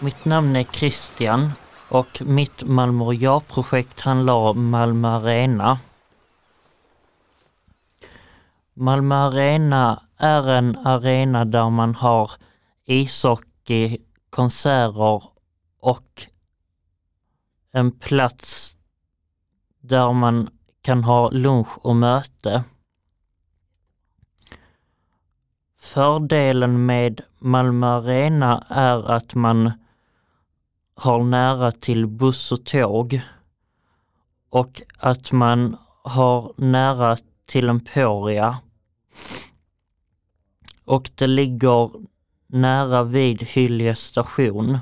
Mitt namn är Christian och mitt Malmö ja-projekt handlar om Malmö Arena. Malmö Arena är en arena där man har ishockey, konserter och en plats där man kan ha lunch och möte. Fördelen med Malmö Arena är att man har nära till buss och tåg och att man har nära till Emporia. Och det ligger nära vid Hyllie station.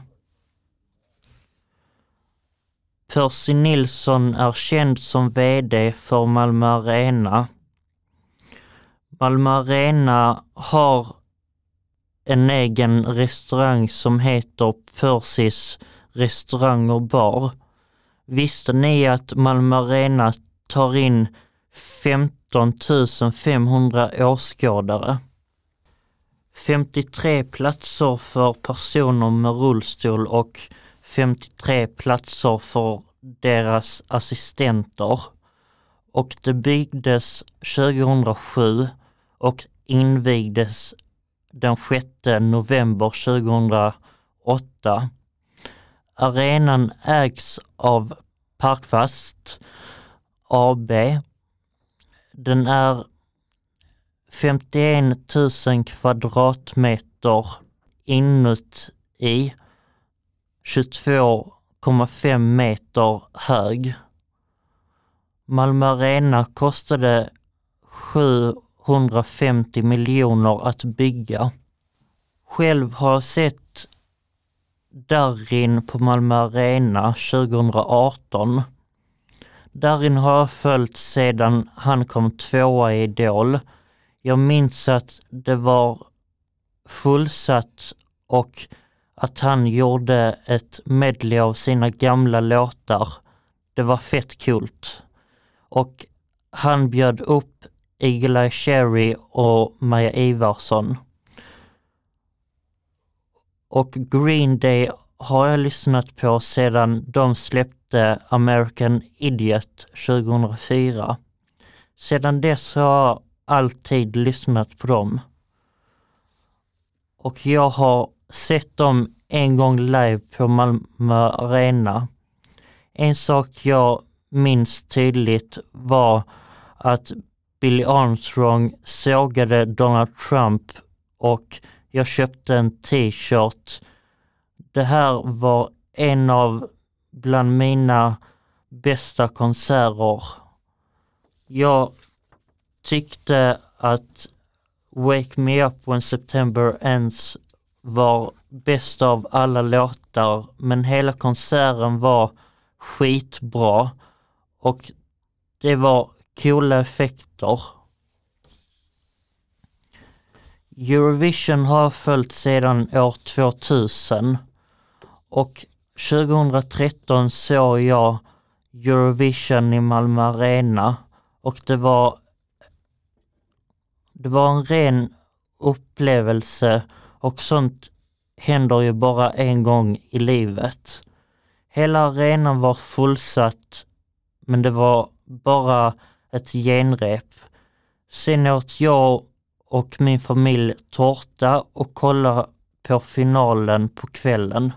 Percy Nilsson är känd som VD för Malmö Arena. Malmö Arena har en egen restaurang som heter Percys restaurang och bar. Visste ni att Malmö Arena tar in 15 500 åskådare? 53 platser för personer med rullstol och 53 platser för deras assistenter. Och det byggdes 2007 och invigdes den 6 november 2008. Arenan ägs av Parkfast AB. Den är 51 000 kvadratmeter inuti, 22,5 meter hög. Malmö Arena kostade 750 miljoner att bygga. Själv har jag sett Darin på Malmö Arena 2018. Darin har jag följt sedan han kom tvåa i Idol. Jag minns att det var fullsatt och att han gjorde ett medley av sina gamla låtar. Det var fett coolt. Och han bjöd upp Eagle-Eye Cherry och Maja Ivarsson. Och Green Day har jag lyssnat på sedan de släppte American Idiot 2004. Sedan dess har jag alltid lyssnat på dem. Och jag har sett dem en gång live på Malmö Arena. En sak jag minns tydligt var att Billy Armstrong sågade Donald Trump och jag köpte en t-shirt. Det här var en av bland mina bästa konserter. Jag tyckte att Wake Me Up When September Ends var bäst av alla låtar men hela konserten var skitbra och det var coola effekter. Eurovision har följt sedan år 2000 och 2013 såg jag Eurovision i Malmö Arena och det var det var en ren upplevelse och sånt händer ju bara en gång i livet. Hela arenan var fullsatt men det var bara ett genrep. Sen åt jag och min familj tårta och kolla på finalen på kvällen.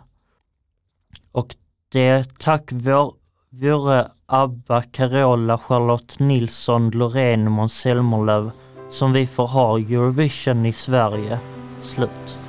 Och det är tack vår, ABBA, Carola, Charlotte Nilsson, Loreen, Måns Zelmerlöw som vi får ha Eurovision i Sverige. Slut.